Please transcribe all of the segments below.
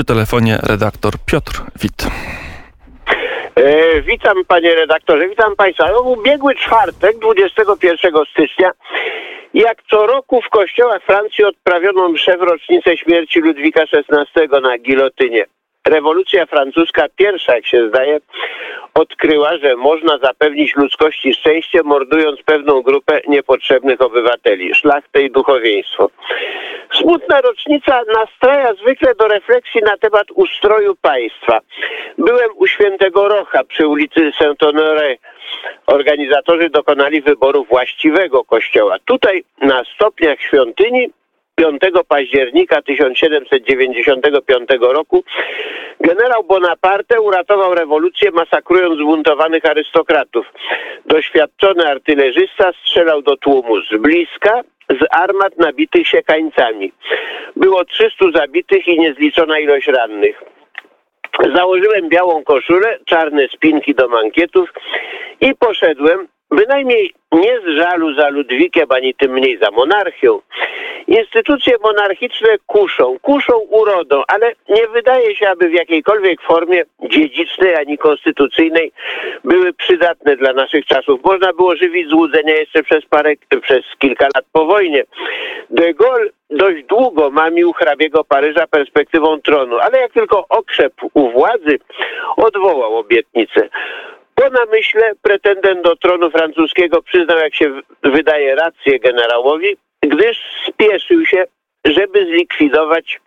Przy telefonie redaktor Piotr Wit. E, witam panie redaktorze, witam państwa. No, ubiegły czwartek, 21 stycznia, jak co roku w kościołach Francji odprawiono mszę w rocznicę śmierci Ludwika XVI na gilotynie. Rewolucja francuska pierwsza, jak się zdaje, odkryła, że można zapewnić ludzkości szczęście, mordując pewną grupę niepotrzebnych obywateli, szlachtę i duchowieństwo. Smutna rocznica nastraja zwykle do refleksji na temat ustroju państwa. Byłem u świętego Rocha przy ulicy Saint-Honoré. Organizatorzy dokonali wyboru właściwego kościoła. Tutaj na stopniach świątyni 5 października 1795 roku generał Bonaparte uratował rewolucję masakrując zbuntowanych arystokratów. Doświadczony artylerzysta strzelał do tłumu z bliska, z armat nabitych siekańcami. Było 300 zabitych i niezliczona ilość rannych. Założyłem białą koszulę, czarne spinki do mankietów i poszedłem, bynajmniej nie z żalu za Ludwikiem, ani tym mniej za monarchią. Instytucje monarchiczne kuszą, kuszą urodą, ale nie wydaje się, aby w jakiejkolwiek formie dziedzicznej ani konstytucyjnej były przydatne dla naszych czasów. Można było żywić złudzenia jeszcze przez parę, przez kilka lat po wojnie. De Gaulle dość długo mamił hrabiego Paryża perspektywą tronu, ale jak tylko okrzepł u władzy, odwołał obietnicę. Po namyśle pretendent do tronu francuskiego przyznał, jak się wydaje, rację generałowi, gdyż spieszył się, żeby zlikwidować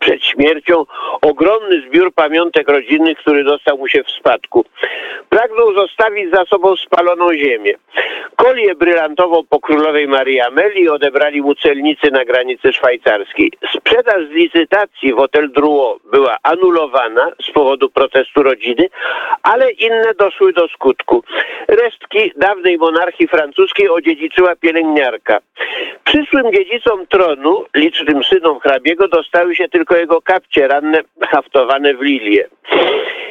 przed śmiercią ogromny zbiór pamiątek rodzinnych, który dostał mu się w spadku. Pragnął zostawić za sobą spaloną ziemię. Kolię brylantową po królowej Marii Amelii odebrali mu celnicy na granicy szwajcarskiej. Sprzedaż z licytacji w Hotel Drouot była anulowana z powodu protestu rodziny, ale inne doszły do skutku. Resztki dawnej monarchii francuskiej odziedziczyła pielęgniarka. Przyszłym dziedzicom tronu, licznym synom hrabiego, dostały się tylko jego kapcie ranne haftowane w lilie.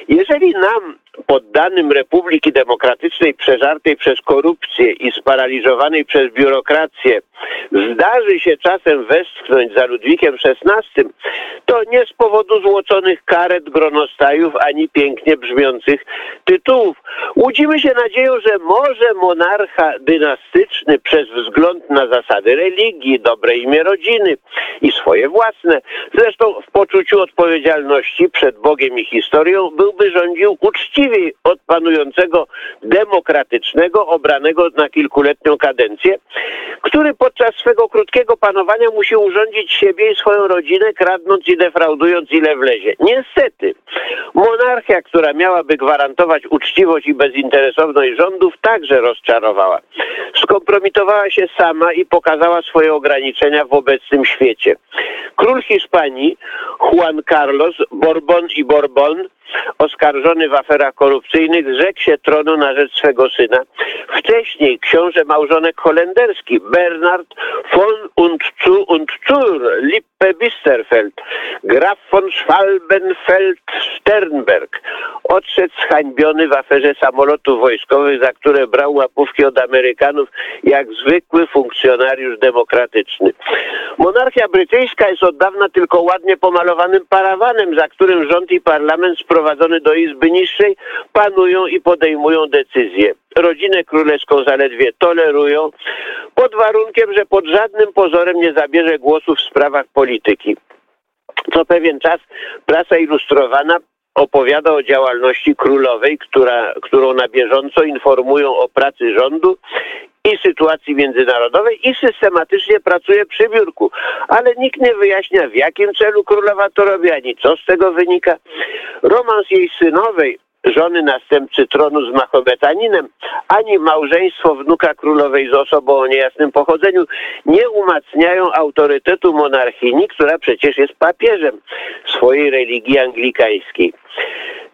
Jeżeli nam poddanym Republiki Demokratycznej przeżartej przez korupcję i sparaliżowanej przez biurokrację zdarzy się czasem westchnąć za Ludwikiem XVI, to nie z powodu złoconych karet gronostajów ani pięknie brzmiących tytułów. Łudzimy się nadzieją, że może monarcha dynastyczny przez wzgląd na zasady religii, dobre imię rodziny i swoje własne, zresztą w poczuciu odpowiedzialności przed Bogiem i historią, byłby rządził uczciwiej od panującego demokratycznego, obranego na kilkuletnią kadencję, który podczas swego krótkiego panowania musi urządzić siebie i swoją rodzinę, kradnąc i defraudując ile wlezie. Niestety, monarchia, która miałaby gwarantować uczciwość i bezinteresowność rządów, także rozczarowała. Skompromitowała się sama i pokazała swoje ograniczenia w obecnym świecie. Król Hiszpanii, Juan Carlos, Borbon i Borbon, oskarżony w aferach korupcyjnych, zrzekł się tronu na rzecz swego syna. Wcześniej książę małżonek holenderski Bernard von und zu und zur Lippe-Bisterfeld, Graf von Schwalbenfeld-Sternberg, odszedł zhańbiony w aferze samolotów wojskowych, za które brał łapówki od Amerykanów jak zwykły funkcjonariusz demokratyczny. Monarchia brytyjska jest od dawna tylko ładnie pomalowanym parawanem, za którym rząd i parlament sprowadzony do izby niższej panują i podejmują decyzje. Rodzinę królewską zaledwie tolerują, pod warunkiem, że pod żadnym pozorem nie zabierze głosu w sprawach polityki. Co pewien czas prasa ilustrowana opowiada o działalności królowej, która, którą na bieżąco informują o pracy rządu i sytuacji międzynarodowej i systematycznie pracuje przy biurku. Ale nikt nie wyjaśnia w jakim celu królowa to robi, ani co z tego wynika. Romans jej synowej żony następcy tronu z Mahometaninem, ani małżeństwo wnuka królowej z osobą o niejasnym pochodzeniu nie umacniają autorytetu monarchini, która przecież jest papieżem swojej religii anglikańskiej.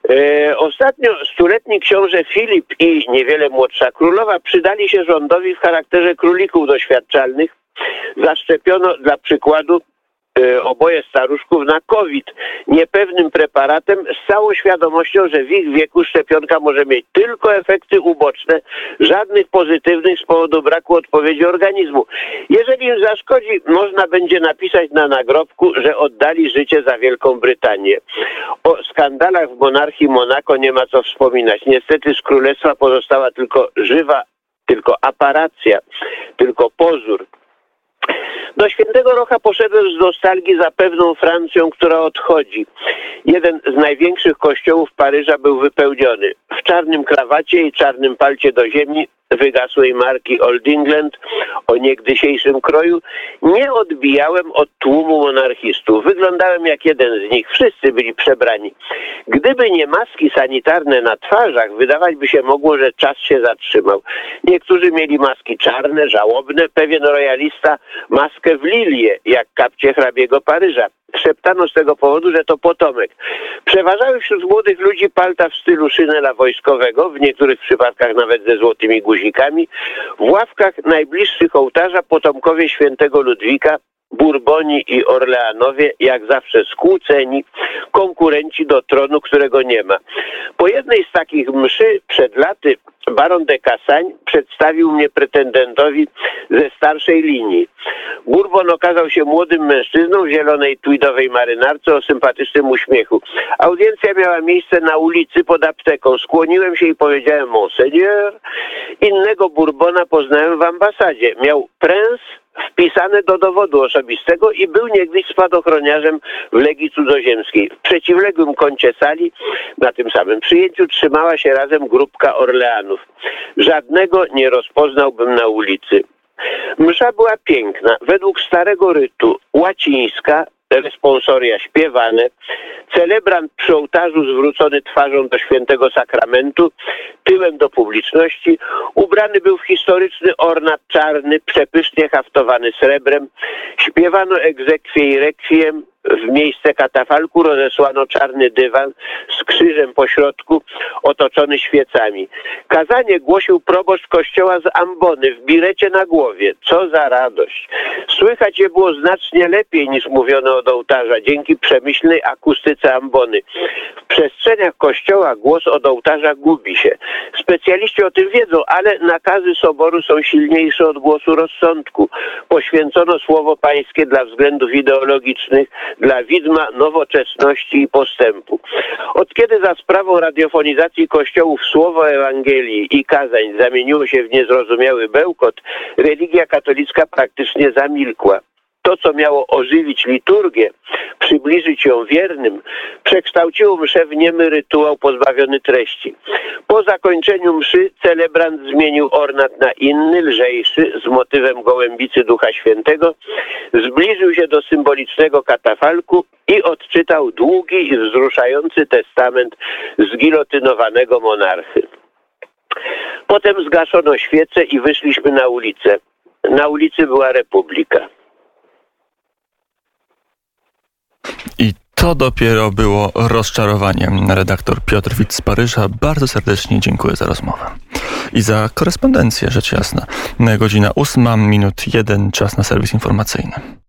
E, ostatnio stuletni książę Filip i niewiele młodsza królowa przydali się rządowi w charakterze królików doświadczalnych. Zaszczepiono dla przykładu oboje staruszków na COVID niepewnym preparatem z całą świadomością, że w ich wieku szczepionka może mieć tylko efekty uboczne, żadnych pozytywnych z powodu braku odpowiedzi organizmu. Jeżeli im zaszkodzi, można będzie napisać na nagrobku, że oddali życie za Wielką Brytanię. O skandalach w monarchii Monako nie ma co wspominać. Niestety z królestwa pozostała tylko żywa, tylko aparacja, tylko pozór. Do Świętego Rocha poszedłem z nostalgii za pewną Francją, która odchodzi. Jeden z największych kościołów Paryża był wypełniony. W czarnym krawacie i czarnym palcie do ziemi wygasłej marki Old England o niegdysiejszym kroju, nie odbijałem od tłumu monarchistów. Wyglądałem jak jeden z nich. Wszyscy byli przebrani. Gdyby nie maski sanitarne na twarzach, wydawać by się mogło, że czas się zatrzymał. Niektórzy mieli maski czarne, żałobne. Pewien royalista maskę w lilię, jak kapcie hrabiego Paryża. Szeptano z tego powodu, że to potomek. Przeważały wśród młodych ludzi palta w stylu szynela wojskowego, w niektórych przypadkach nawet ze złotymi guzikami. W ławkach najbliższych ołtarza potomkowie świętego Ludwika Burboni i Orleanowie, jak zawsze skłóceni, konkurenci do tronu, którego nie ma. Po jednej z takich mszy przed laty baron de Cassagne przedstawił mnie pretendentowi ze starszej linii. Bourbon okazał się młodym mężczyzną w zielonej tweedowej marynarce o sympatycznym uśmiechu. Audiencja miała miejsce na ulicy pod apteką. Skłoniłem się i powiedziałem Monseigneur. Innego Bourbona poznałem w ambasadzie. Miał prens wpisane do dowodu osobistego i był niegdyś spadochroniarzem w Legii Cudzoziemskiej. W przeciwległym kącie sali, na tym samym przyjęciu, trzymała się razem grupka Orleanów. Żadnego nie rozpoznałbym na ulicy. Msza była piękna, według starego rytu, łacińska, responsoria śpiewane, celebrant przy ołtarzu zwrócony twarzą do świętego sakramentu, tyłem do publiczności, ubrany był w historyczny ornat czarny, przepysznie haftowany srebrem, śpiewano egzekwie i rekwiem, w miejsce katafalku rozesłano czarny dywan z krzyżem po środku, otoczony świecami. Kazanie głosił proboszcz kościoła z ambony w birecie na głowie. Co za radość! Słychać je było znacznie lepiej niż mówiono od ołtarza, dzięki przemyślnej akustyce ambony. W przestrzeniach kościoła głos od ołtarza gubi się. Specjaliści o tym wiedzą, ale nakazy soboru są silniejsze od głosu rozsądku. Poświęcono słowo pańskie dla względów ideologicznych, dla widma nowoczesności i postępu. Od kiedy za sprawą radiofonizacji kościołów słowo Ewangelii i kazań zamieniło się w niezrozumiały bełkot, religia katolicka praktycznie zamilkła to, co miało ożywić liturgię, przybliżyć ją wiernym, przekształciło mszę w niemy rytuał pozbawiony treści. Po zakończeniu mszy celebrant zmienił ornat na inny, lżejszy, z motywem gołębicy Ducha Świętego, zbliżył się do symbolicznego katafalku i odczytał długi i wzruszający testament zgilotynowanego monarchy. Potem zgaszono świece i wyszliśmy na ulicę. Na ulicy była Republika. I to dopiero było rozczarowaniem. Redaktor Piotr Wit z Paryża. Bardzo serdecznie dziękuję za rozmowę. I za korespondencję, rzecz jasna. Godzina 8, minut 1, czas na serwis informacyjny.